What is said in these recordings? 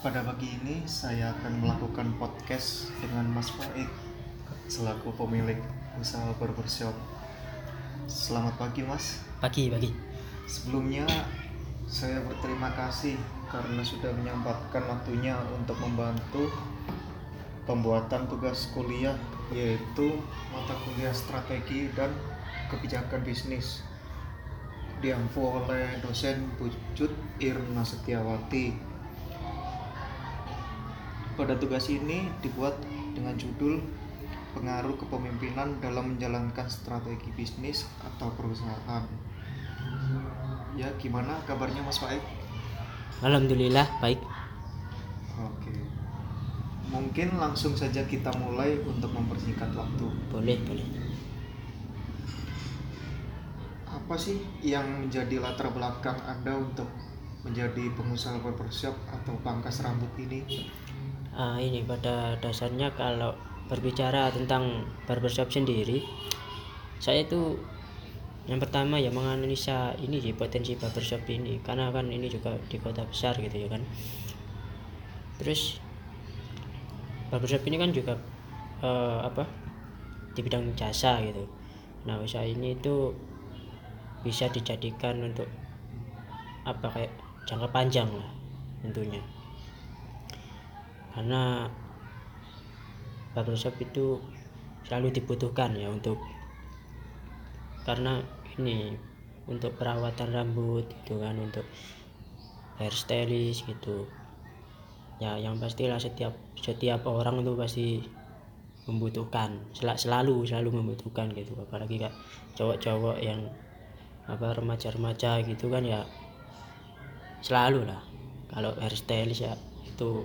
Pada pagi ini saya akan melakukan podcast dengan Mas Faik selaku pemilik usaha barbershop. Selamat pagi Mas. Pagi, pagi. Sebelumnya saya berterima kasih karena sudah menyempatkan waktunya untuk membantu pembuatan tugas kuliah yaitu mata kuliah strategi dan kebijakan bisnis diampu oleh dosen Pucut Irna Setiawati. Pada tugas ini dibuat dengan judul pengaruh kepemimpinan dalam menjalankan strategi bisnis atau perusahaan. Ya, gimana kabarnya Mas Faik? Alhamdulillah baik. Oke. Mungkin langsung saja kita mulai untuk mempersingkat waktu. Boleh, boleh. Apa sih yang menjadi latar belakang Anda untuk menjadi pengusaha barbershop atau pangkas rambut ini? Ah, ini pada dasarnya kalau berbicara tentang barbershop sendiri, saya itu yang pertama ya menganalisa ini sih potensi barbershop ini karena kan ini juga di kota besar gitu ya kan. Terus barbershop ini kan juga eh, apa di bidang jasa gitu. Nah usaha ini itu bisa dijadikan untuk apa kayak jangka panjang lah tentunya karena barbershop itu selalu dibutuhkan ya untuk karena ini untuk perawatan rambut gitu kan untuk hairstylist gitu. Ya yang pastilah setiap setiap orang itu pasti membutuhkan sel- selalu selalu membutuhkan gitu. Apalagi kak cowok-cowok yang apa remaja-remaja gitu kan ya selalu lah. Kalau hairstylist ya itu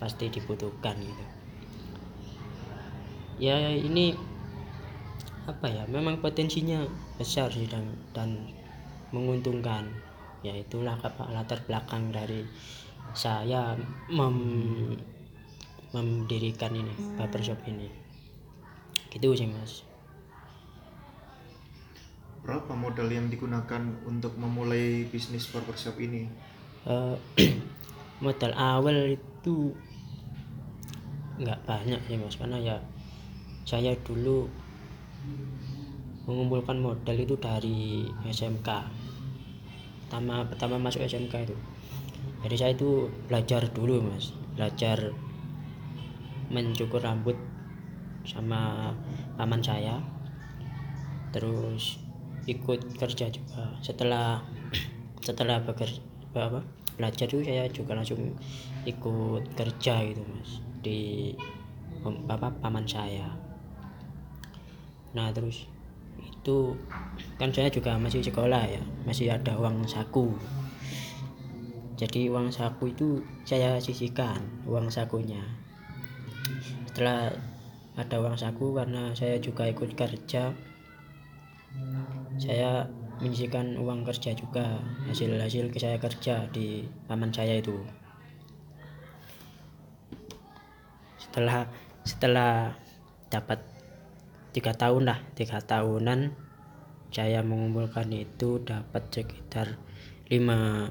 pasti dibutuhkan gitu. Ya ini apa ya memang potensinya besar sih dan dan menguntungkan. Ya itulah latar belakang dari saya mem, mendirikan ini barbershop ini. Gitu sih mas. Berapa modal yang digunakan untuk memulai bisnis barbershop ini? Eh, modal awal itu nggak banyak sih mas. Karena ya saya dulu mengumpulkan modal itu dari SMK pertama pertama masuk SMK itu. Jadi saya itu belajar dulu mas. Belajar mencukur rambut sama paman saya. Terus ikut kerja juga. Setelah setelah bekerja apa belajar itu saya juga langsung ikut kerja gitu mas di apa paman saya. Nah terus itu kan saya juga masih sekolah ya masih ada uang saku. Jadi uang saku itu saya sisihkan uang sakunya. Setelah ada uang saku karena saya juga ikut kerja saya menyisihkan uang kerja juga hasil hasil saya kerja di paman saya itu setelah setelah dapat tiga tahun lah tiga tahunan saya mengumpulkan itu dapat sekitar lima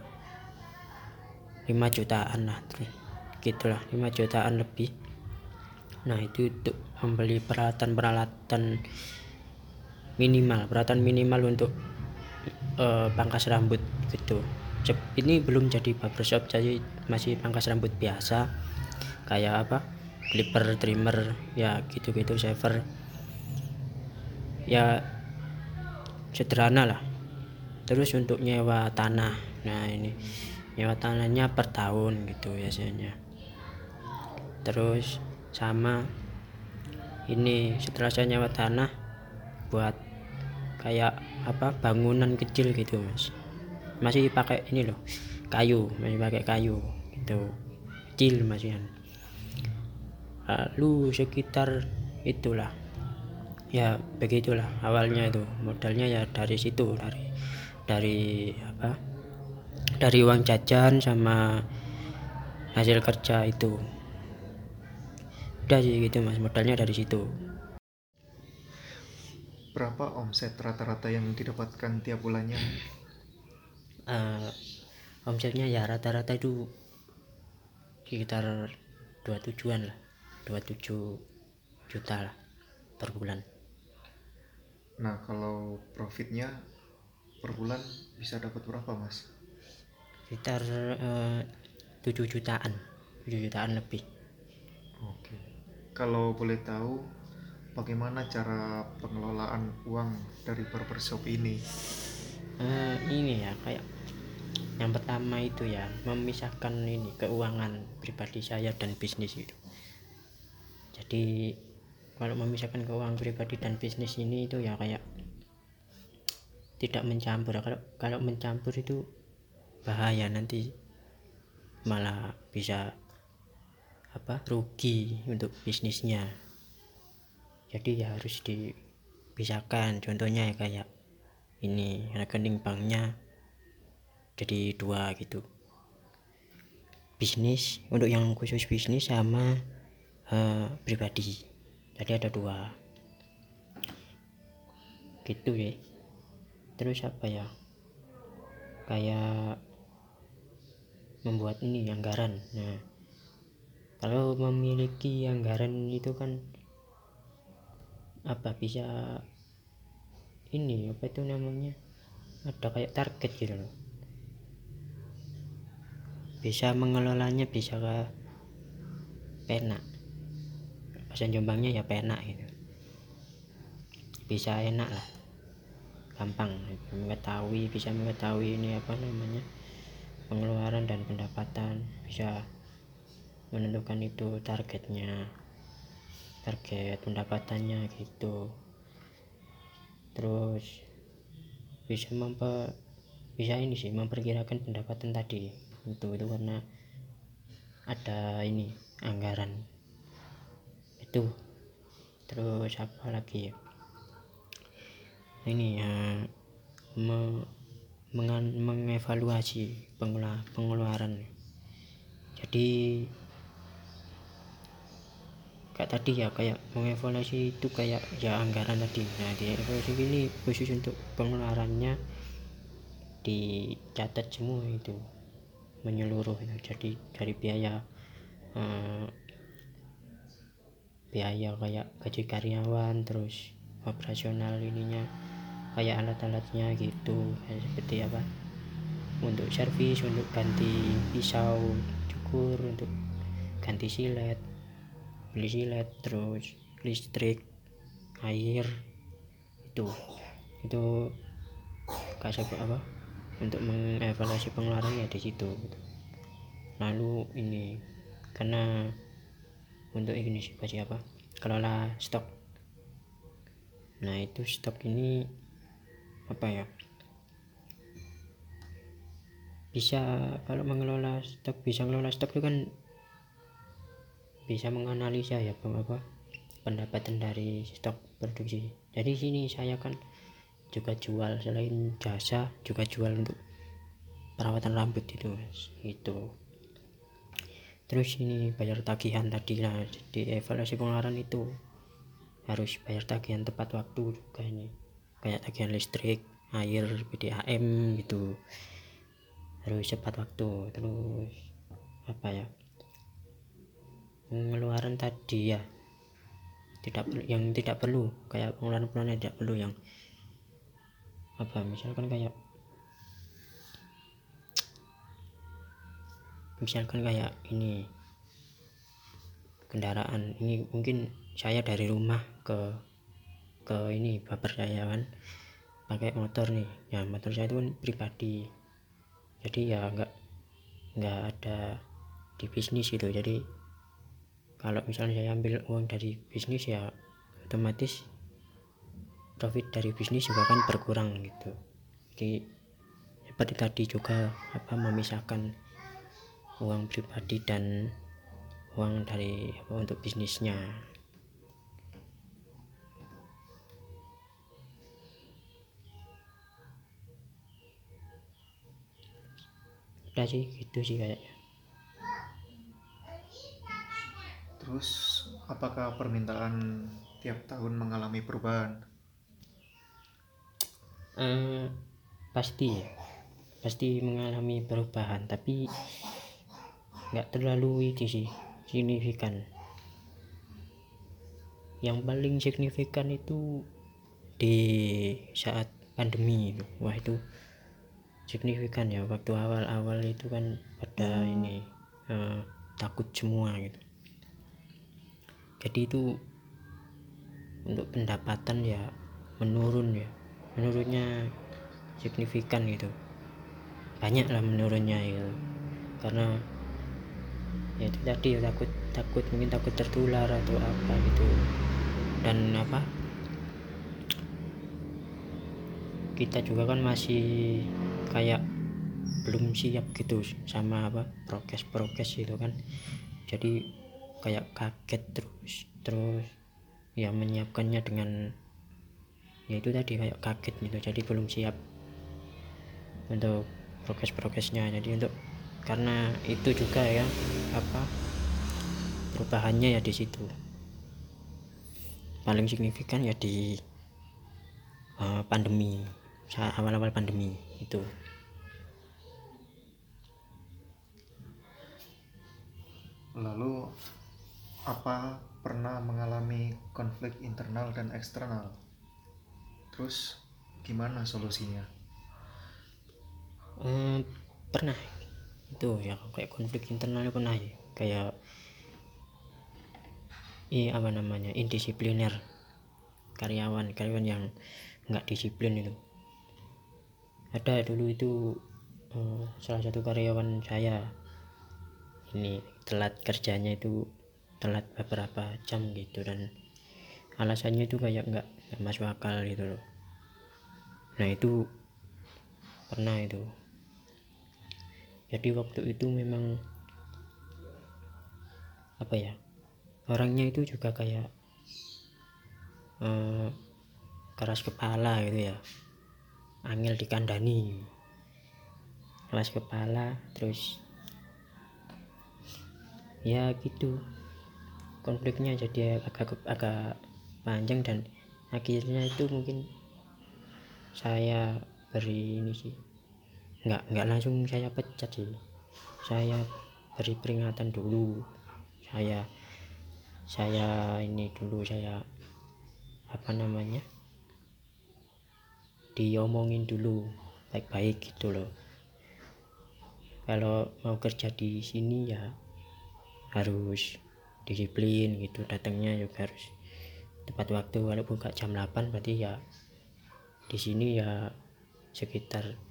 lima jutaan lah gitulah lima jutaan lebih. Nah itu untuk membeli peralatan peralatan minimal peralatan minimal untuk eh, pangkas rambut gitu. Ini belum jadi barbershop jadi masih pangkas rambut biasa. Kayak apa clipper trimmer ya gitu gitu shaver ya sederhana lah. Terus untuk nyewa tanah. Nah ini. Nyewa tanahnya per tahun gitu biasanya. Terus sama ini setelah saya nyewa tanah buat kayak apa bangunan kecil gitu mas. Masih pakai ini loh kayu masih pakai kayu gitu. Kecil masih lalu sekitar itulah. Ya begitulah awalnya itu. Modalnya ya dari situ dari dari apa? Dari uang jajan sama hasil kerja itu. Udah sih gitu mas. Modalnya dari situ. Berapa omset rata-rata yang didapatkan tiap bulannya? Eh, omsetnya ya rata-rata itu sekitar dua tujuan lah 27 juta lah per bulan Nah, kalau profitnya per bulan bisa dapat berapa, Mas? sekitar eh, 7 jutaan 7 jutaan lebih Oke. Kalau boleh tahu bagaimana cara pengelolaan uang dari barbershop ini? Eh, ini ya kayak yang pertama itu ya memisahkan ini keuangan pribadi saya dan bisnis itu jadi kalau memisahkan keuangan pribadi dan bisnis ini itu ya kayak tidak mencampur. Kalau kalau mencampur itu bahaya nanti malah bisa apa rugi untuk bisnisnya. Jadi ya harus dipisahkan. Contohnya ya kayak ini rekening banknya jadi dua gitu. Bisnis untuk yang khusus bisnis sama eh, pribadi. Jadi ada dua. Gitu ya. Terus apa ya? Kayak membuat ini anggaran. Nah kalau memiliki anggaran itu kan apa bisa ini apa itu namanya? Ada kayak target gitu loh. Bisa mengelolanya bisa ke penak bahasa Jombangnya ya penak gitu. Bisa enak lah. Gampang. Mengetahui bisa mengetahui ini apa namanya pengeluaran dan pendapatan. Bisa menentukan itu targetnya target pendapatannya gitu. Terus bisa memper bisa ini sih memperkirakan pendapatan tadi. Itu itu karena ada ini anggaran itu. Terus apa lagi ya? Ini ya me- mengan- mengevaluasi pengela- pengeluaran. Jadi kayak tadi ya kayak mengevaluasi itu kayak ya anggaran tadi. Nah di evaluasi ini khusus untuk pengeluarannya dicatat semua itu menyeluruh jadi dari biaya eh, biaya kayak gaji karyawan terus operasional ininya kayak alat-alatnya gitu. Kayak seperti apa? Untuk servis untuk ganti pisau cukur untuk ganti silet beli silet terus listrik air itu. Itu kasih apa? Untuk mengevaluasi pengeluaran ya di situ. Lalu ini karena untuk ini sih apa kelola stok. Nah itu stok ini apa ya? Bisa kalau mengelola stok bisa mengelola stok itu kan bisa menganalisa ya apa pendapatan dari stok produksi. Jadi sini saya kan juga jual selain jasa juga jual untuk perawatan rambut itu itu terus ini bayar tagihan tadi lah. Di evaluasi pengeluaran itu harus bayar tagihan tepat waktu juga ini. Kayak tagihan listrik air PDAM gitu. Harus tepat waktu. Terus apa ya? Pengeluaran tadi ya tidak yang tidak perlu. Kayak pengeluaran pengeluaran yang tidak perlu yang apa misalkan kayak misalkan kayak ini kendaraan. Ini mungkin saya dari rumah ke ke ini baper saya kan. Pakai motor nih. Ya motor saya itu kan pribadi. Jadi ya nggak nggak ada di bisnis gitu. Jadi kalau misalnya saya ambil uang dari bisnis ya otomatis profit dari bisnis juga kan berkurang gitu. Jadi seperti tadi juga apa memisahkan uang pribadi dan uang dari apa untuk bisnisnya. Udah sih gitu sih kayaknya. Terus apakah permintaan tiap tahun mengalami perubahan? Eh, pasti ya. Pasti mengalami perubahan tapi nggak terlalu itu sih signifikan. Yang paling signifikan itu di saat pandemi wah itu signifikan ya. Waktu awal-awal itu kan pada ini eh, takut semua gitu. Jadi itu untuk pendapatan ya menurun ya. Menurunnya signifikan gitu. Banyak lah menurunnya gitu karena ya itu tadi ya, takut takut mungkin takut tertular atau apa gitu. Dan apa? Kita juga kan masih kayak belum siap gitu sama apa prokes prokes gitu kan. Jadi kayak kaget terus terus ya menyiapkannya dengan ya itu tadi kayak kaget gitu. Jadi belum siap untuk prokes prokesnya jadi untuk karena itu juga ya apa perubahannya ya di situ paling signifikan ya di uh, pandemi saat awal-awal pandemi itu Lalu apa pernah mengalami konflik internal dan eksternal? Terus gimana solusinya? Eh, pernah itu ya kayak konflik internal pernah ya kayak i apa namanya indisipliner. Karyawan karyawan yang nggak disiplin itu. Ada dulu itu eh, salah satu karyawan saya. Ini telat kerjanya itu telat beberapa jam gitu dan alasannya itu kayak nggak masuk akal gitu loh. Nah itu pernah itu jadi waktu itu memang apa ya orangnya itu juga kayak eh, keras kepala gitu ya. Angel dikandani. Keras kepala terus ya gitu. Konfliknya jadi agak agak panjang dan akhirnya itu mungkin saya beri ini sih nggak nggak langsung saya pecat sih. Saya beri peringatan dulu. Saya saya ini dulu saya apa namanya diomongin dulu baik-baik gitu loh. Kalau mau kerja di sini ya harus disiplin gitu datangnya juga harus tepat waktu. Walaupun gak jam 8 berarti ya di sini ya sekitar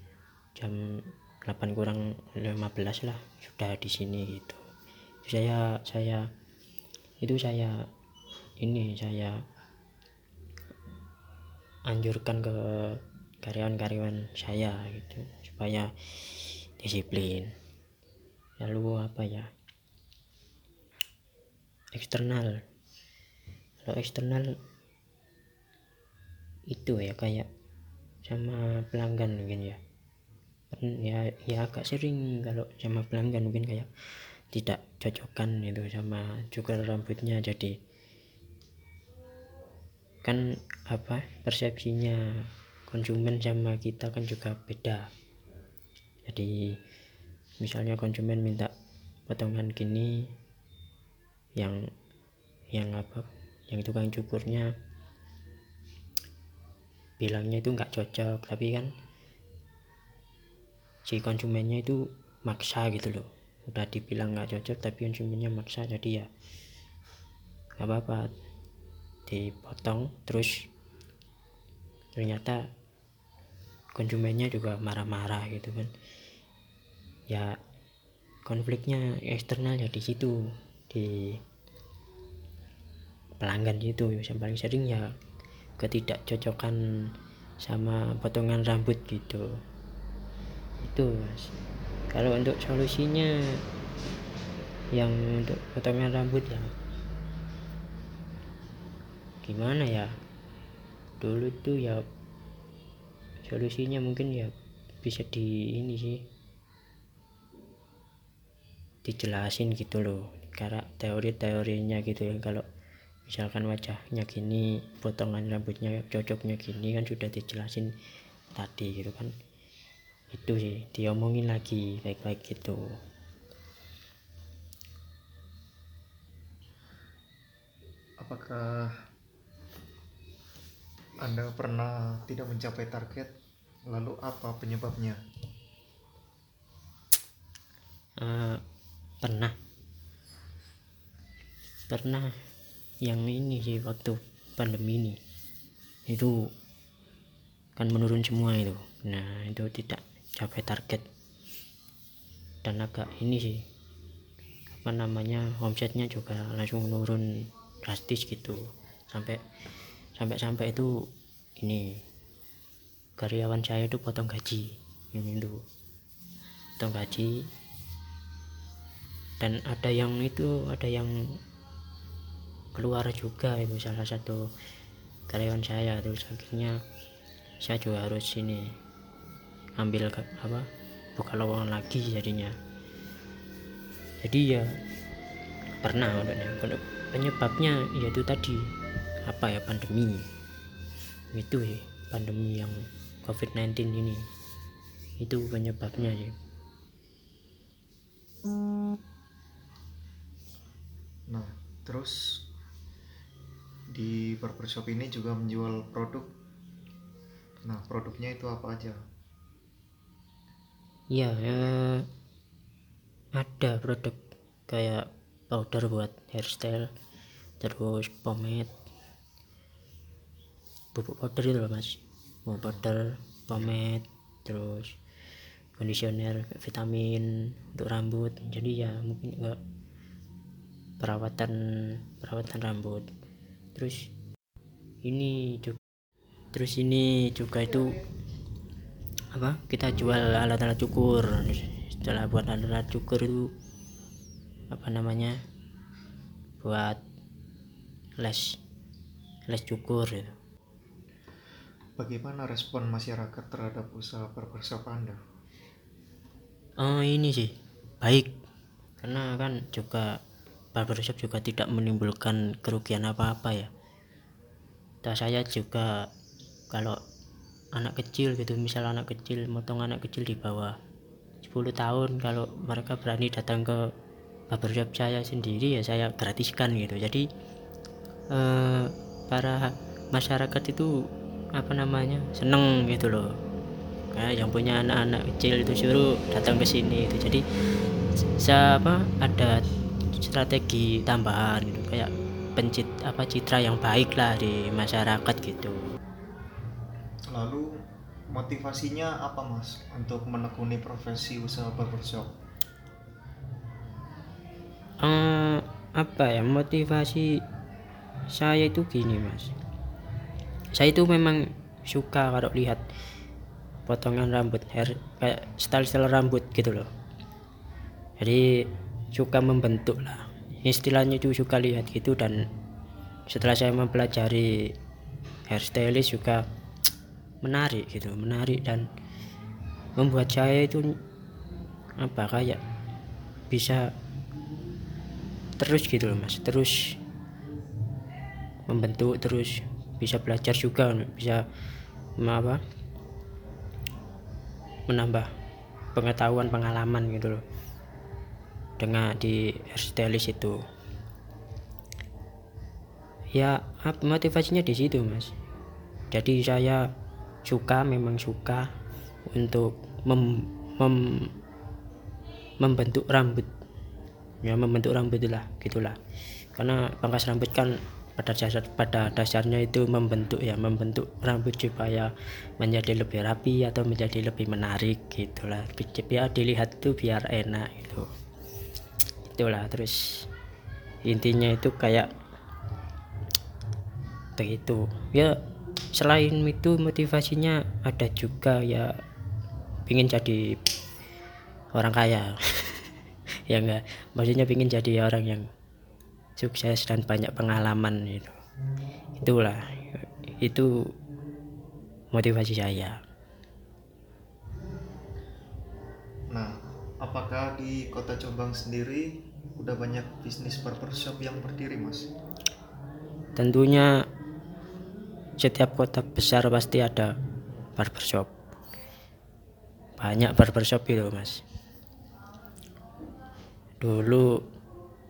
jam 8 kurang 15 lah sudah di sini gitu. Saya saya itu saya ini saya anjurkan ke karyawan-karyawan saya gitu supaya disiplin. Lalu apa ya? Eksternal. Kalau eksternal itu ya kayak sama pelanggan mungkin ya ya ya agak sering kalau sama pelanggan mungkin kayak tidak cocokan itu sama cukur rambutnya. Jadi kan apa persepsinya konsumen sama kita kan juga beda. Jadi misalnya konsumen minta potongan gini yang yang apa yang tukang cukurnya bilangnya itu nggak cocok. Tapi kan si konsumennya itu maksa gitu loh. Udah dibilang nggak cocok tapi konsumennya maksa jadi ya nggak apa-apa. Dipotong terus ternyata konsumennya juga marah-marah gitu kan. Ya konfliknya eksternal ya di situ di pelanggan itu yang paling sering ya ketidakcocokan sama potongan rambut gitu itu mas. Kalau untuk solusinya yang untuk potongan rambut ya. Gimana ya? Dulu tuh ya solusinya mungkin ya bisa di ini sih. Dijelasin gitu loh karena teori-teorinya gitu ya. Kalau misalkan wajahnya gini potongan rambutnya cocoknya gini kan sudah dijelasin tadi gitu kan itu sih diomongin lagi baik-baik gitu. Apakah anda pernah tidak mencapai target? Lalu apa penyebabnya? Uh, pernah. Pernah yang ini sih waktu pandemi ini. Itu kan menurun semua itu. Nah itu tidak capai target. Dan agak ini sih apa namanya omsetnya juga langsung menurun drastis gitu. Sampai sampai sampai itu ini karyawan saya itu potong gaji ini tuh potong gaji. Dan ada yang itu ada yang keluar juga itu salah satu karyawan saya. Terus akhirnya saya juga harus ini ambil ke- apa buka lowongan lagi jadinya jadi ya pernah. Kalau penyebabnya yaitu tadi apa ya pandemi itu ya pandemi yang covid-19 ini itu penyebabnya ya Nah, terus di barbershop ini juga menjual produk. Nah, produknya itu apa aja? Ya, eh, ada produk kayak powder buat hairstyle, terus pomade, bubuk powder itu loh mas, bubuk powder, pomade, terus conditioner, vitamin untuk rambut. Jadi ya mungkin enggak perawatan perawatan rambut. Terus ini juga, terus ini juga itu apa kita jual alat-alat cukur setelah buat alat-alat cukur itu apa namanya buat les les cukur gitu. Bagaimana respon masyarakat terhadap usaha barbershop Anda? oh ini sih baik karena kan juga barbershop juga tidak menimbulkan kerugian apa-apa ya dan saya juga kalau anak kecil gitu. Misal anak kecil motong anak kecil di bawah 10 tahun kalau mereka berani datang ke barbershop saya sendiri ya saya gratiskan gitu. Jadi eh, para masyarakat itu apa namanya seneng gitu loh. Kayak yang punya anak-anak kecil itu suruh datang ke sini itu jadi siapa ada strategi tambahan gitu. Kayak pencit apa citra yang baik lah di masyarakat gitu Lalu motivasinya apa mas untuk menekuni profesi usaha barbershop? eh apa ya motivasi saya itu gini mas. Saya itu memang suka kalau lihat potongan rambut hair kayak style-style rambut gitu loh. Jadi suka membentuk lah. Istilahnya itu suka lihat gitu dan setelah saya mempelajari hairstylist juga menarik gitu menarik dan membuat saya itu apa kayak bisa terus gitu loh mas. Terus membentuk terus bisa belajar juga bisa apa menambah pengetahuan pengalaman gitu loh dengan di hairstylist itu. Ya motivasinya di situ mas. Jadi saya suka memang suka untuk mem, mem- membentuk rambut. Ya membentuk rambut lah gitulah. Karena pangkas rambut kan pada dasar pada dasarnya itu membentuk ya membentuk rambut supaya menjadi lebih rapi atau menjadi lebih menarik gitulah. Biar dilihat tuh biar enak gitu. Itulah terus intinya itu kayak begitu ya selain itu motivasinya ada juga ya ingin jadi orang kaya. Ya enggak? Maksudnya ingin jadi orang yang sukses dan banyak pengalaman itu itulah itu motivasi saya. Nah, apakah di kota Jombang sendiri udah banyak bisnis barbershop yang berdiri mas? tentunya setiap kota besar pasti ada barbershop. Banyak barbershop itu mas. Dulu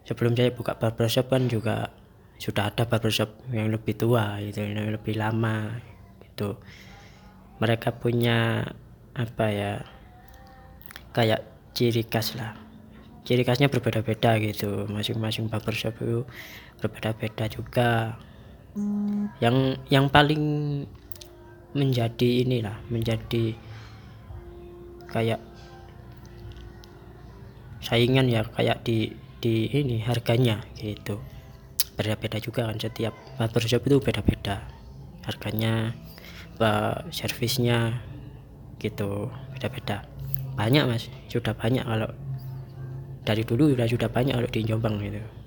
sebelum saya buka barbershop kan juga sudah ada barbershop yang lebih tua gitu yang lebih lama gitu. Mereka punya apa ya kayak ciri khas lah. Ciri khasnya berbeda-beda gitu. Masing-masing barbershop itu berbeda-beda juga yang yang paling menjadi inilah menjadi kayak saingan ya kayak di di ini harganya gitu. Beda-beda juga kan setiap barbershop itu beda-beda. Harganya servisnya gitu beda-beda. Banyak mas. Sudah banyak kalau dari dulu sudah sudah banyak kalau di Jombang gitu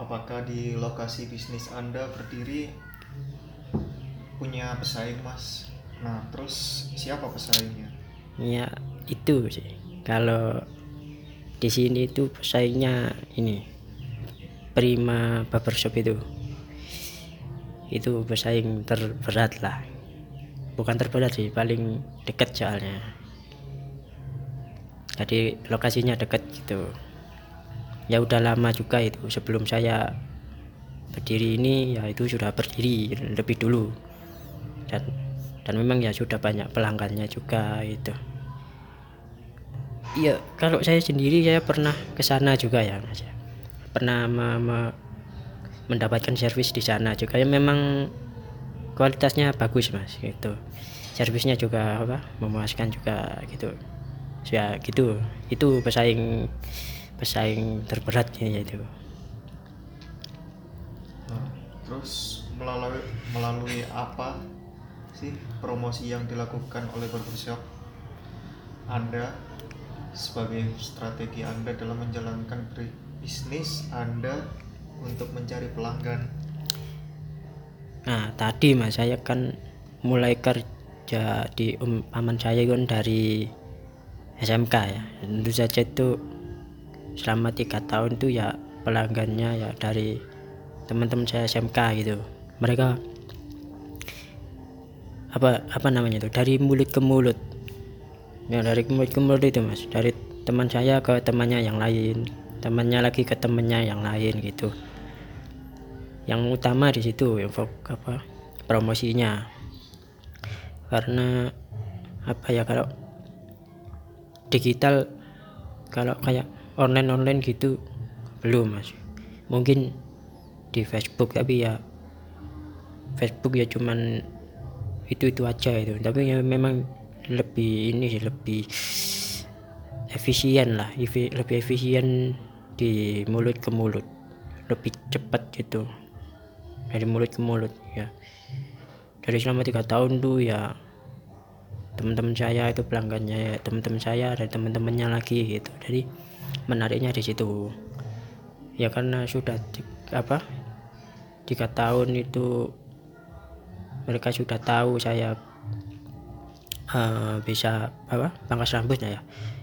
apakah di lokasi bisnis anda berdiri punya pesaing mas? Nah terus siapa pesaingnya? Ya itu sih. Kalau di sini itu pesaingnya ini Prima Barbershop itu. Itu pesaing terberat lah. Bukan terberat sih paling dekat soalnya. Jadi lokasinya dekat gitu ya udah lama juga itu sebelum saya berdiri ini ya itu sudah berdiri lebih dulu. Dan dan memang ya sudah banyak pelanggannya juga itu. Iya kalau saya sendiri saya pernah ke sana juga ya mas ya. pernah me- me- mendapatkan servis di sana juga. Ya memang kualitasnya bagus mas gitu. Servisnya juga apa memuaskan juga gitu. Ya gitu itu pesaing pesaing terberatnya yaitu Nah, terus melalui melalui apa sih promosi yang dilakukan oleh barbershop Anda sebagai strategi Anda dalam menjalankan bisnis Anda untuk mencari pelanggan? Nah tadi mas saya kan mulai kerja di um, paman saya kan dari SMK ya tentu saja itu selama tiga tahun tuh ya pelanggannya ya dari teman-teman saya SMK gitu. Mereka apa apa namanya itu dari mulut ke mulut. Ya dari mulut ke mulut itu mas. Dari teman saya ke temannya yang lain temannya lagi ke temannya yang lain gitu. Yang utama di situ fok- apa promosinya. Karena apa ya kalau digital kalau kayak online online gitu. Belum mas. Mungkin di Facebook tapi ya Facebook ya cuman itu itu aja itu. Tapi ya memang lebih ini sih lebih efisien lah. Lebih efisien di mulut ke mulut. Lebih cepat gitu. Dari mulut ke mulut ya. Dari selama tiga tahun tuh ya teman-teman saya itu pelanggannya ya teman-teman saya dan teman-temannya lagi gitu. Jadi menariknya di situ. Ya karena sudah apa tiga tahun itu mereka sudah tahu saya eh, bisa apa pangkas rambutnya ya.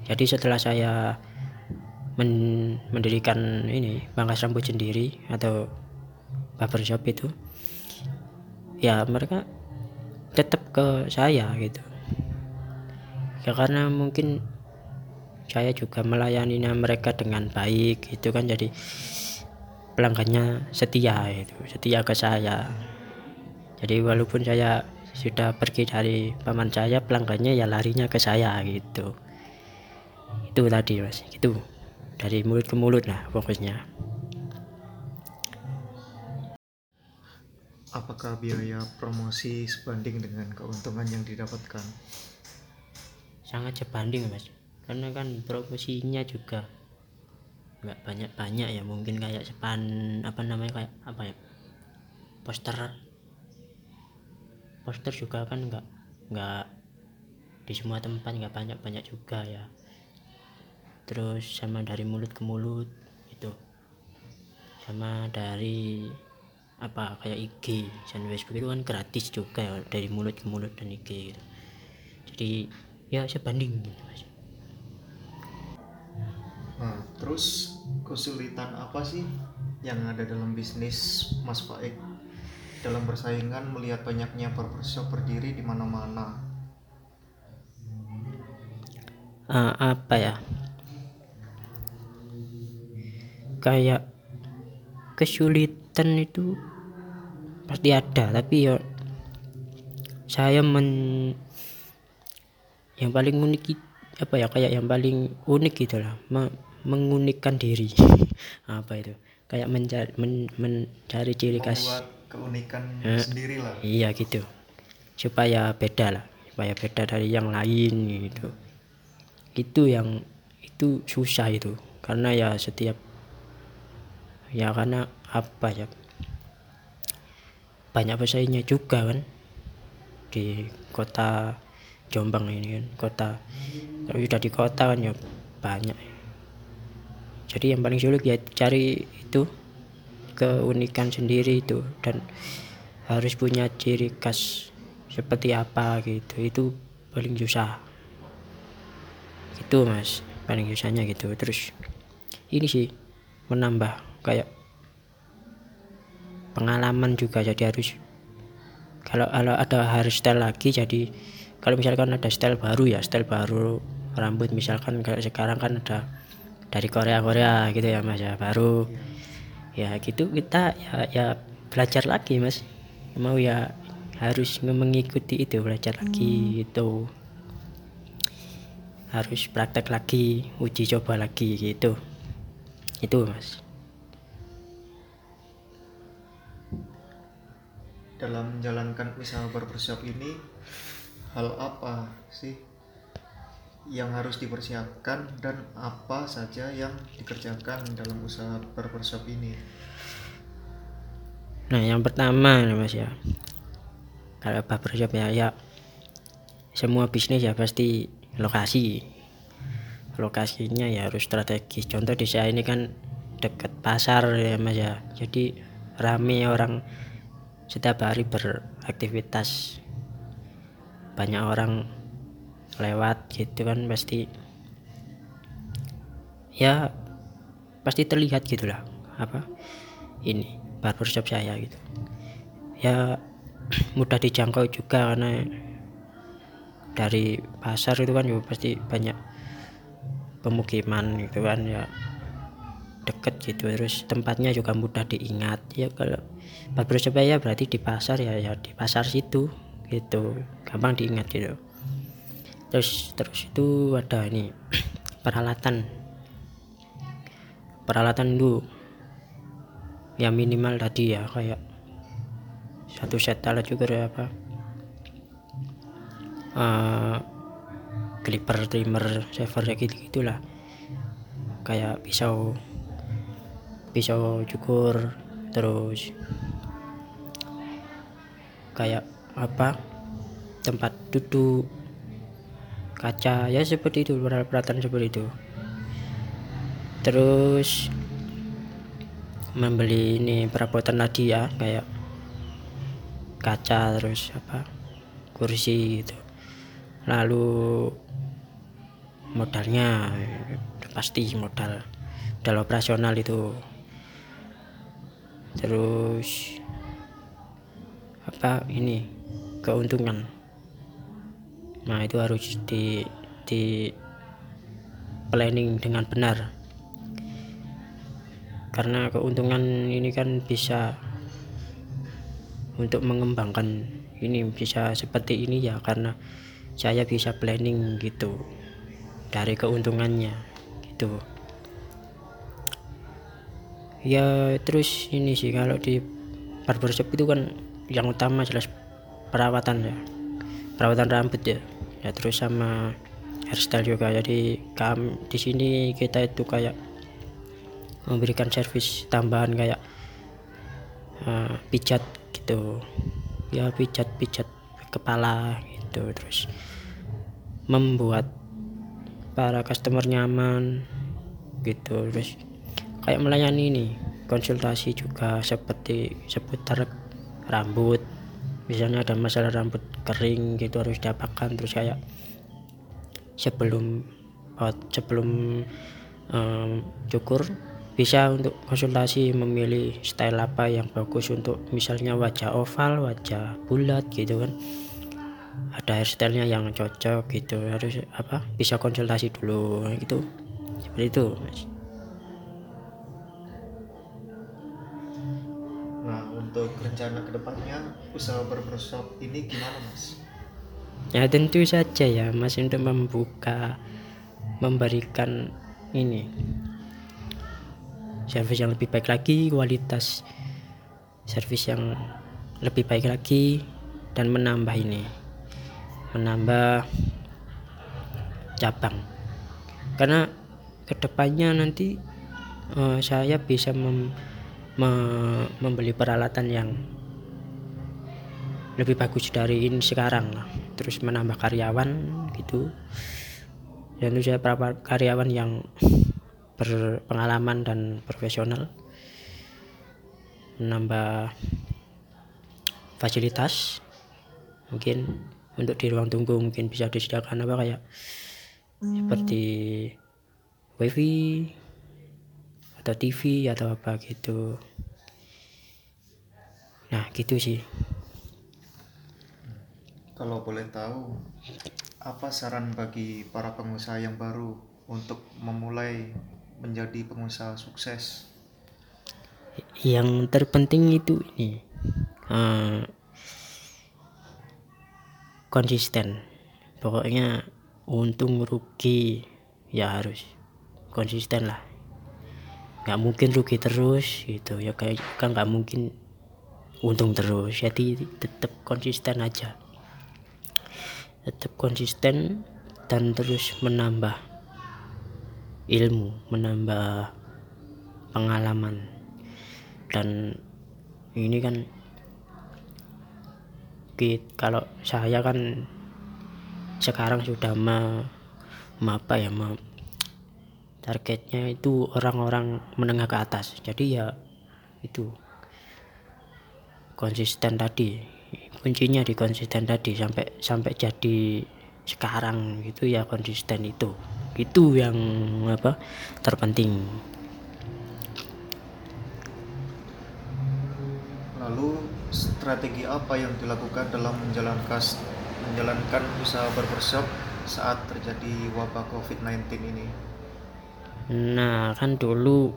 Jadi setelah saya men- mendirikan ini pangkas rambut sendiri atau barbershop itu ya mereka tetap ke saya gitu. Ya karena mungkin saya juga melayaninya mereka dengan baik gitu kan. Jadi pelanggannya setia itu setia ke saya. Jadi walaupun saya sudah pergi dari paman saya pelanggannya ya larinya ke saya gitu. Itu tadi mas. Itu dari mulut ke mulut lah fokusnya Apakah biaya promosi sebanding dengan keuntungan yang didapatkan? sangat sebanding mas karena kan promosinya juga nggak banyak banyak ya mungkin kayak sepan apa namanya kayak apa ya poster. Poster juga kan nggak nggak di semua tempat nggak banyak banyak juga ya. Terus sama dari mulut ke mulut itu sama dari apa kayak IG dan Facebook itu kan gratis juga ya dari mulut ke mulut dan IG gitu. Jadi ya sebanding gitu Nah, terus kesulitan apa sih yang ada dalam bisnis Mas Faik? Dalam persaingan melihat banyaknya barbershop berdiri di mana-mana? Ah, apa ya? Kayak kesulitan itu pasti ada tapi ya saya men yang paling unik apa ya? Kayak yang paling unik gitu lah mengunikkan diri. Apa itu? Kayak mencari men- mencari ciri khas. Keunikan Eh. sendiri lah iya gitu. Supaya beda lah supaya beda dari yang lain gitu. Itu yang itu susah itu. Karena ya setiap ya karena apa ya? Banyak pesaingnya juga kan. Di kota Jombang ini kan kota kalau sudah di kota kan ya banyak jadi yang paling sulit ya cari itu keunikan sendiri itu. Dan harus punya ciri khas seperti apa gitu. Itu paling susah. Gitu mas. Paling susahnya gitu. Terus ini sih menambah kayak pengalaman juga. Jadi harus kalau kalau ada hairstyle lagi jadi kalau misalkan ada style baru ya style baru rambut. Misalkan kayak sekarang kan ada dari Korea Korea gitu ya mas ya baru. Ya gitu kita ya ya belajar lagi mas. Mau ya harus mengikuti itu belajar lagi itu harus praktek lagi uji coba lagi gitu. Itu mas. Dalam menjalankan usaha barbershop ini hal apa sih yang harus dipersiapkan dan apa saja yang dikerjakan dalam usaha barbershop ini Nah, yang pertama Mas ya. Kalau barbershop ya ya semua bisnis ya pasti lokasi. Lokasinya ya harus strategis. Contoh di saya ini kan dekat pasar ya Mas ya. Jadi rame orang setiap hari beraktivitas. Banyak orang lewat gitu kan pasti ya pasti terlihat gitulah apa ini barbershop saya gitu. Ya mudah dijangkau juga karena dari pasar itu kan juga pasti banyak pemukiman gitu kan ya deket gitu. Terus tempatnya juga mudah diingat ya kalau barbershop saya berarti di pasar ya ya di pasar situ gitu gampang diingat gitu terus terus itu ada ini peralatan. Peralatan dulu ya minimal tadi ya kayak satu set alat juga ada apa. Eh, clipper trimmer shaver ya gitu gitulah. Kayak pisau pisau cukur terus kayak apa tempat duduk kaca ya seperti itu peralatan seperti itu. Terus membeli ini perabotan tadi ya kayak kaca terus apa kursi gitu. Lalu modalnya pasti modal modal operasional itu. Terus apa ini keuntungan nah itu harus di di planning dengan benar. Karena keuntungan ini kan bisa untuk mengembangkan ini bisa seperti ini ya karena saya bisa planning gitu dari keuntungannya gitu. Ya terus ini sih kalau di barbershop itu kan yang utama jelas perawatan ya perawatan rambut ya ya terus sama hairstyle juga. Jadi kam di sini kita itu kayak memberikan servis tambahan kayak eh, pijat gitu. Ya pijat pijat kepala gitu. Terus membuat para customer nyaman gitu. Terus kayak melayani ini konsultasi juga seperti seputar rambut. Misalnya ada masalah rambut kering gitu harus diapakan. Terus kayak sebelum pot- sebelum em, cukur bisa untuk konsultasi memilih style apa yang bagus untuk misalnya wajah oval wajah bulat gitu kan. Ada hairstylenya yang cocok gitu harus apa bisa konsultasi dulu gitu. Seperti itu untuk rencana ke depannya usaha barbershop ini gimana mas? Ya tentu saja ya Mas untuk membuka memberikan ini servis yang lebih baik lagi, kualitas servis yang lebih baik lagi dan menambah ini menambah cabang karena ke depannya nanti eh, saya bisa mem- me- membeli peralatan yang lebih bagus dari ini sekarang. Terus menambah karyawan gitu. Dan itu saya berapa karyawan yang berpengalaman dan profesional. Menambah fasilitas mungkin untuk di ruang tunggu mungkin bisa disediakan apa kayak seperti wifi atau TV atau apa gitu nah gitu sih. Kalau boleh tahu, apa saran bagi para pengusaha yang baru untuk memulai menjadi pengusaha sukses? yang terpenting itu ini eh, konsisten. Pokoknya untung rugi ya harus konsisten lah. Nggak mungkin rugi terus gitu ya kayak kan nggak mungkin untung terus. Jadi tetap konsisten aja. Tetap konsisten dan terus menambah ilmu menambah pengalaman. Dan ini kan kalau saya kan sekarang sudah me, me- apa ya me- targetnya itu orang-orang menengah ke atas. Jadi ya itu konsisten tadi. Kuncinya di konsisten tadi sampai sampai jadi sekarang gitu ya konsisten itu. Itu yang apa terpenting. Lalu strategi apa yang dilakukan dalam menjalankan menjalankan usaha barbershop saat terjadi wabah COVID-19 ini? Nah, kan dulu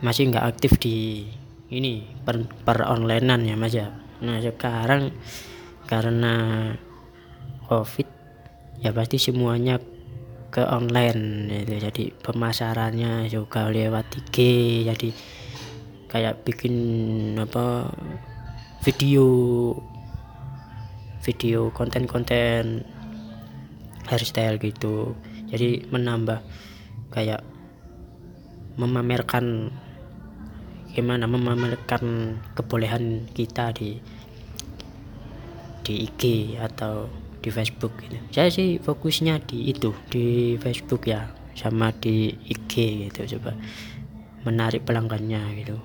masih nggak aktif di ini per, onlinean ya Mas ya. Nah, sekarang karena Covid ya pasti semuanya ke online gitu. Jadi pemasarannya juga lewat IG jadi kayak bikin apa video video konten-konten hairstyle gitu jadi menambah kayak memamerkan gimana memamerkan kebolehan kita di di IG atau di Facebook gitu. Saya sih fokusnya di itu di Facebook ya sama di IG gitu coba menarik pelanggannya gitu.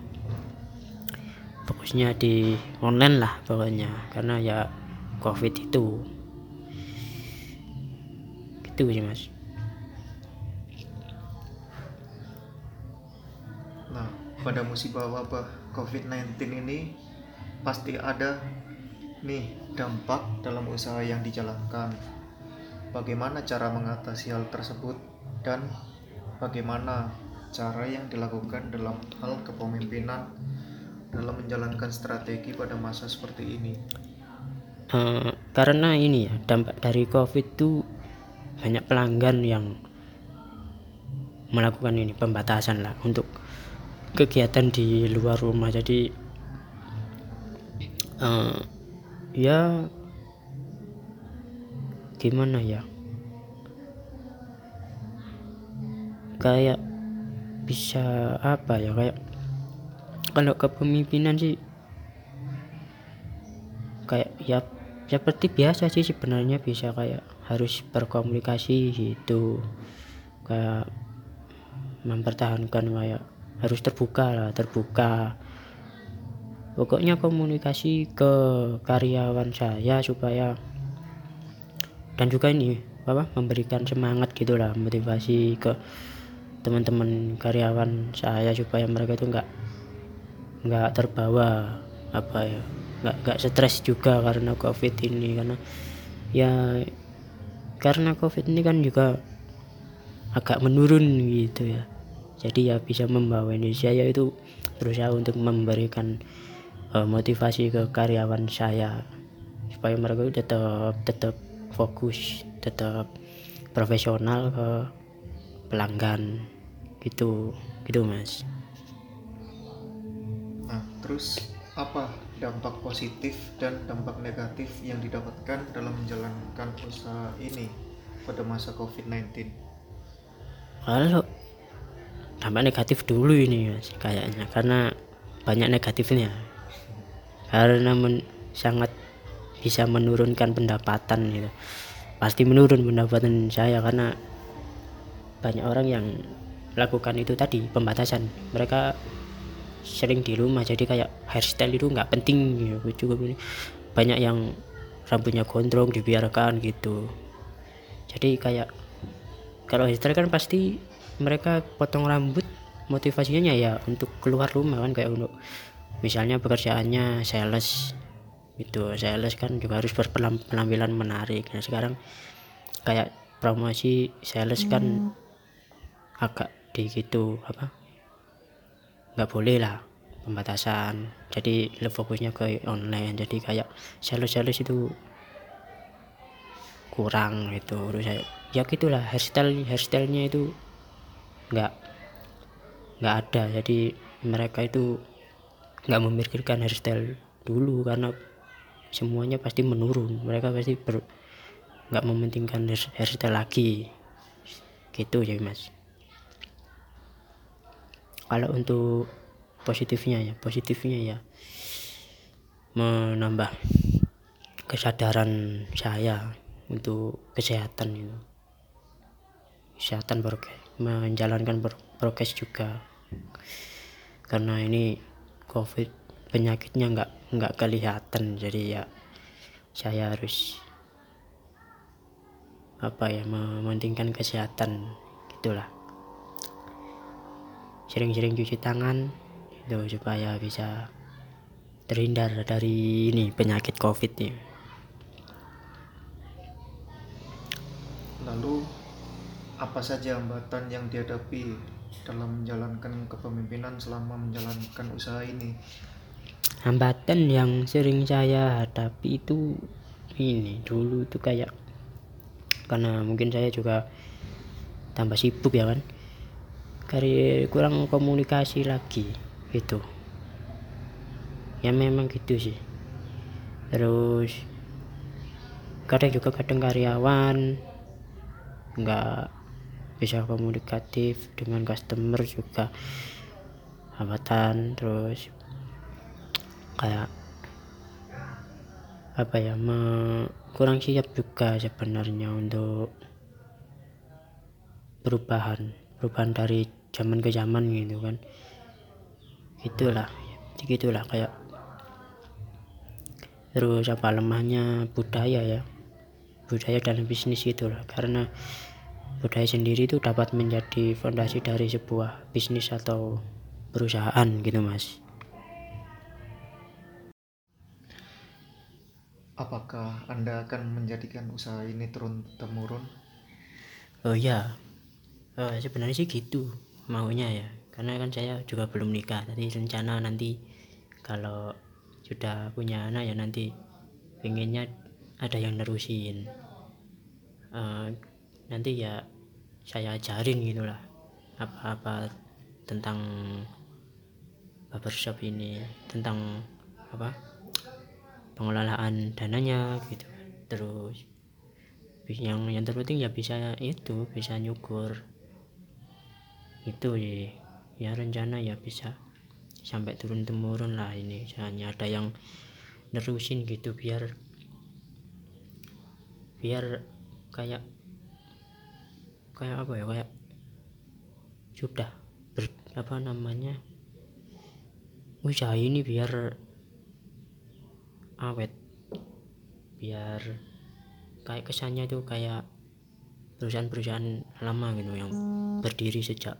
Fokusnya di online lah pokoknya karena ya COVID itu gitu sih mas. Pada musibah wabah COVID-19 ini pasti ada nih dampak dalam usaha yang dijalankan. Bagaimana cara mengatasi hal tersebut dan bagaimana cara yang dilakukan dalam hal kepemimpinan dalam menjalankan strategi pada masa seperti ini. Eh, karena ini ya dampak dari covid itu banyak pelanggan yang melakukan ini pembatasan lah untuk kegiatan di luar rumah. Jadi eh, ya gimana ya? Kayak bisa apa ya? Kayak kalau kepemimpinan sih kayak ya ya seperti biasa sih sebenarnya bisa kayak harus berkomunikasi gitu. Kayak mempertahankan kayak harus terbuka lah terbuka. Pokoknya komunikasi ke karyawan saya supaya dan juga ini apa memberikan semangat gitulah motivasi ke teman-teman karyawan saya supaya mereka itu nggak nggak terbawa apa ya nggak nggak stres juga karena covid ini. Karena ya karena covid ini kan juga agak menurun gitu ya jadi ya bisa membawa Indonesia ya itu berusaha untuk memberikan uh, motivasi ke karyawan saya. Supaya mereka tetap tetap fokus tetap profesional ke pelanggan. Gitu gitu mas. Nah, terus apa dampak positif dan dampak negatif yang didapatkan dalam menjalankan usaha ini pada masa COVID-19? kalau dampak negatif dulu ini mas kayaknya. Karena banyak negatifnya. Karena men- sangat bisa menurunkan pendapatan gitu. Pasti menurun pendapatan saya karena banyak orang yang lakukan itu tadi pembatasan. Mereka sering di rumah jadi kayak hairstyle itu nggak penting gitu. Juga banyak yang rambutnya gondrong dibiarkan gitu. Jadi kayak kalau hairstyle kan pasti mereka potong rambut motivasinya ya untuk keluar rumah kan kayak untuk misalnya pekerjaannya sales itu sales kan juga harus berpenampilan menarik. Nah sekarang kayak promosi sales kan agak di gitu apa nggak boleh lah pembatasan. Jadi lebih fokusnya ke online. Jadi kayak sales sales itu kurang gitu. Terus saya ya gitulah hairstyle hairstylenya itu nggak nggak ada. Jadi mereka itu nggak memikirkan hairstyle dulu karena semuanya pasti menurun. Mereka pasti ber, nggak mementingkan hair- hairstyle lagi. Gitu ya mas. Kalau untuk positifnya ya positifnya ya menambah kesadaran saya untuk kesehatan itu. Kesehatan prokes menjalankan pro- prokes juga. Karena ini covid penyakitnya nggak nggak kelihatan. Jadi ya saya harus apa ya mementingkan kesehatan gitulah. Sering-sering cuci tangan itu supaya bisa terhindar dari ini penyakit covid ini. Lalu apa saja hambatan yang dihadapi dalam menjalankan kepemimpinan selama menjalankan usaha ini? hambatan yang sering saya hadapi itu ini dulu itu kayak karena mungkin saya juga tambah sibuk ya kan? Kari kurang komunikasi lagi gitu. Ya memang gitu sih. Terus kadang juga kadang karyawan nggak bisa komunikatif dengan customer juga hambatan terus kayak apa ya me- kurang siap juga sebenarnya untuk perubahan perubahan dari zaman ke zaman gitu kan. Gitulah gitulah kayak terus apa lemahnya budaya ya budaya dalam bisnis itulah karena budaya sendiri itu dapat menjadi fondasi dari sebuah bisnis atau perusahaan gitu mas Apakah Anda akan menjadikan usaha ini turun temurun? Oh iya, Eh, sebenarnya sih gitu maunya ya, karena kan saya juga belum nikah. Tadi rencana nanti kalau sudah punya anak ya nanti pengennya ada yang nerusin. Eh, nanti ya saya ajarin gitulah apa-apa tentang barbershop ini, tentang apa pengelolaan dananya gitu. Terus yang yang terpenting ya bisa itu bisa nyukur. Itu ya ya rencana ya bisa sampai turun temurun lah ini. Hanya ada yang nerusin gitu biar biar kayak kayak apa ya kayak sudah ber, apa namanya usaha ini biar awet biar kayak kesannya itu kayak perusahaan-perusahaan lama gitu yang berdiri sejak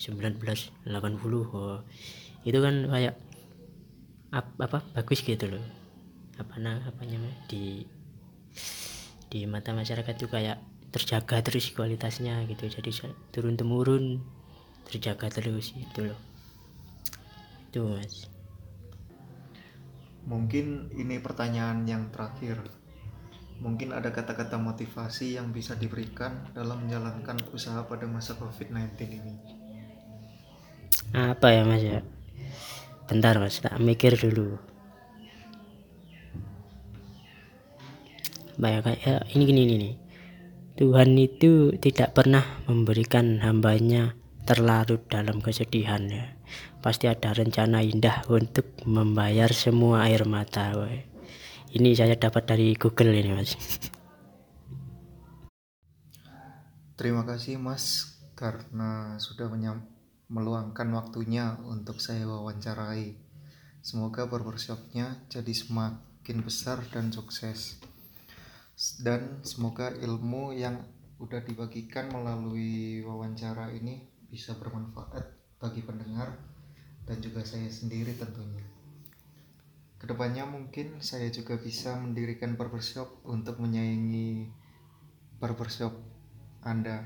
1980 oh, itu kan kayak ap- apa bagus gitu loh. Apa nah apa namanya di di mata masyarakat itu kayak terjaga terus kualitasnya gitu. Jadi turun temurun terjaga terus itu loh. Itu mas. Mungkin ini pertanyaan yang terakhir. Mungkin ada kata-kata motivasi yang bisa diberikan dalam menjalankan usaha pada masa COVID-19 ini. apa ya mas ya? Bentar mas. Tak mikir dulu. Banyak ya ini gini ini nih Tuhan itu tidak pernah memberikan hambanya terlarut dalam kesedihan ya. Pasti ada rencana indah untuk membayar semua air mata. woy. Ini saya dapat dari Google ini mas. Terima kasih Mas karena sudah meluangkan waktunya untuk saya wawancarai. Semoga barbershopnya jadi semakin besar dan sukses. Dan semoga ilmu yang udah dibagikan melalui wawancara ini bisa bermanfaat bagi pendengar dan juga saya sendiri tentunya. Ke depannya mungkin saya juga bisa mendirikan barbershop untuk menyaingi barbershop Anda.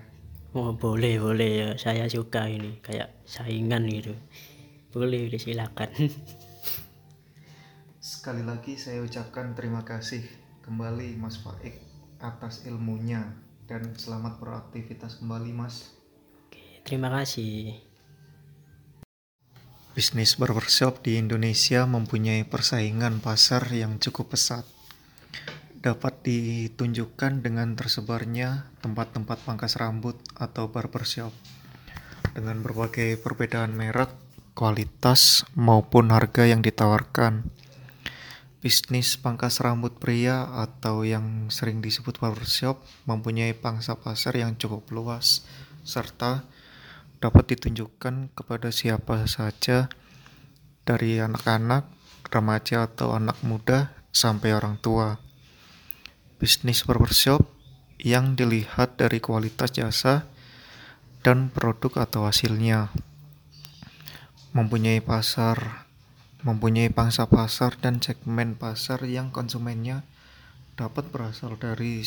Oh boleh boleh ya saya suka ini kayak saingan gitu. Boleh disilakan. Sekali lagi saya ucapkan terima kasih kembali Mas Faik atas ilmunya dan selamat beraktivitas kembali Mas. Terima kasih. Bisnis barbershop di Indonesia mempunyai persaingan pasar yang cukup pesat. Dapat ditunjukkan dengan tersebarnya tempat-tempat pangkas rambut atau barbershop dengan berbagai perbedaan merek, kualitas, maupun harga yang ditawarkan. Bisnis pangkas rambut pria atau yang sering disebut barbershop mempunyai pangsa pasar yang cukup luas serta dapat ditunjukkan kepada siapa saja dari anak-anak, remaja atau anak muda sampai orang tua. Bisnis barbershop yang dilihat dari kualitas jasa dan produk atau hasilnya. Mempunyai pasar, mempunyai pangsa pasar dan segmen pasar yang konsumennya dapat berasal dari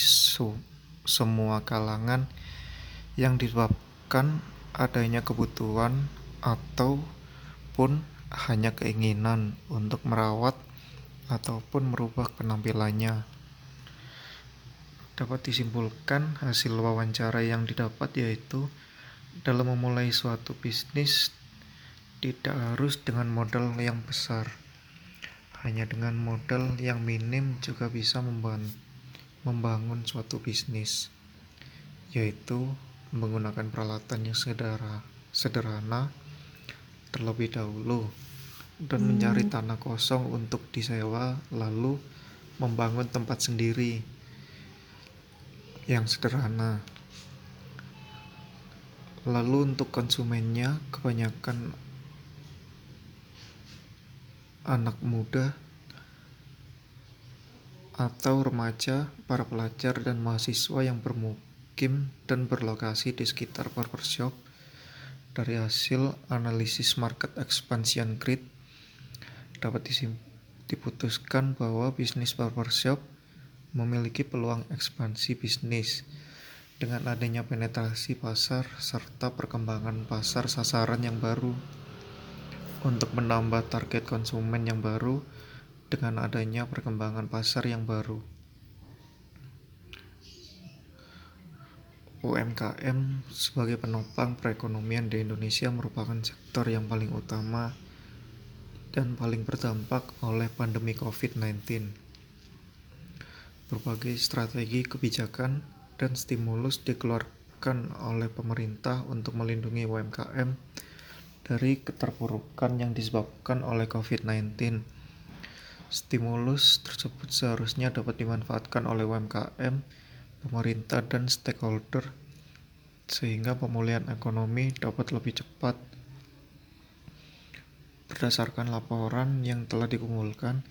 semua kalangan yang disebabkan adanya kebutuhan ataupun hanya keinginan untuk merawat ataupun merubah penampilannya. Dapat disimpulkan hasil wawancara yang didapat yaitu dalam memulai suatu bisnis tidak harus dengan modal yang besar. Hanya dengan modal yang minim juga bisa memban- membangun suatu bisnis, yaitu menggunakan peralatan yang sederhana, sederhana terlebih dahulu dan mencari tanah kosong untuk disewa lalu membangun tempat sendiri yang sederhana. Lalu untuk konsumennya kebanyakan anak muda atau remaja, para pelajar dan mahasiswa yang bermukim dan berlokasi di sekitar barbershop. Dari hasil analisis market expansion grid dapat diputuskan bahwa bisnis barbershop memiliki peluang ekspansi bisnis. Dengan adanya penetrasi pasar serta perkembangan pasar sasaran yang baru untuk menambah target konsumen yang baru dengan adanya perkembangan pasar yang baru. UMKM sebagai penopang perekonomian di Indonesia merupakan sektor yang paling utama dan paling berdampak oleh pandemi COVID-19. Berbagai strategi kebijakan dan stimulus dikeluarkan oleh pemerintah untuk melindungi UMKM dari keterpurukan yang disebabkan oleh COVID-19. Stimulus tersebut seharusnya dapat dimanfaatkan oleh UMKM, pemerintah, dan stakeholder sehingga pemulihan ekonomi dapat lebih cepat. Berdasarkan laporan yang telah dikumpulkan,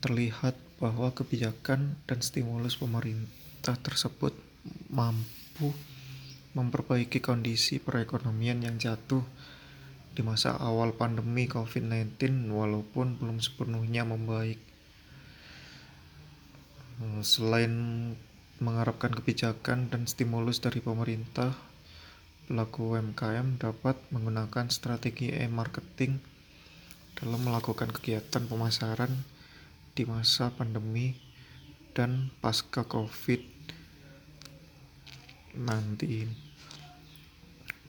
terlihat bahwa kebijakan dan stimulus pemerintah tersebut mampu memperbaiki kondisi perekonomian yang jatuh di masa awal pandemi COVID-19 walaupun belum sepenuhnya membaik. Eh, Selain mengharapkan kebijakan dan stimulus dari pemerintah, pelaku UMKM dapat menggunakan strategi e-marketing dalam melakukan kegiatan pemasaran di masa pandemi dan pasca COVID-19.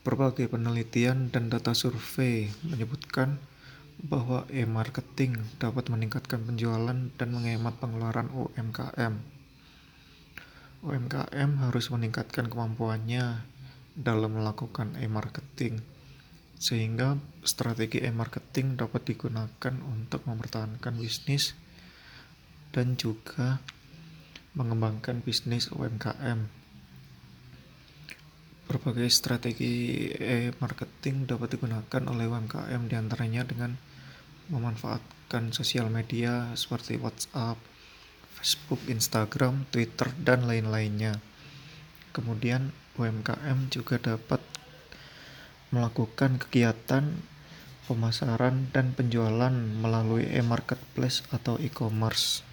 Berbagai penelitian dan data survei menyebutkan bahwa e-marketing dapat meningkatkan penjualan dan menghemat pengeluaran UMKM. UMKM harus meningkatkan kemampuannya dalam melakukan e-marketing sehingga strategi e-marketing dapat digunakan untuk mempertahankan bisnis dan juga mengembangkan bisnis UMKM. Berbagai strategi e-marketing dapat digunakan oleh UMKM di antaranya dengan memanfaatkan sosial media seperti WhatsApp, Facebook, Instagram, Twitter, dan lain-lainnya. Kemudian UMKM juga dapat melakukan kegiatan pemasaran dan penjualan melalui e-marketplace atau e-commerce.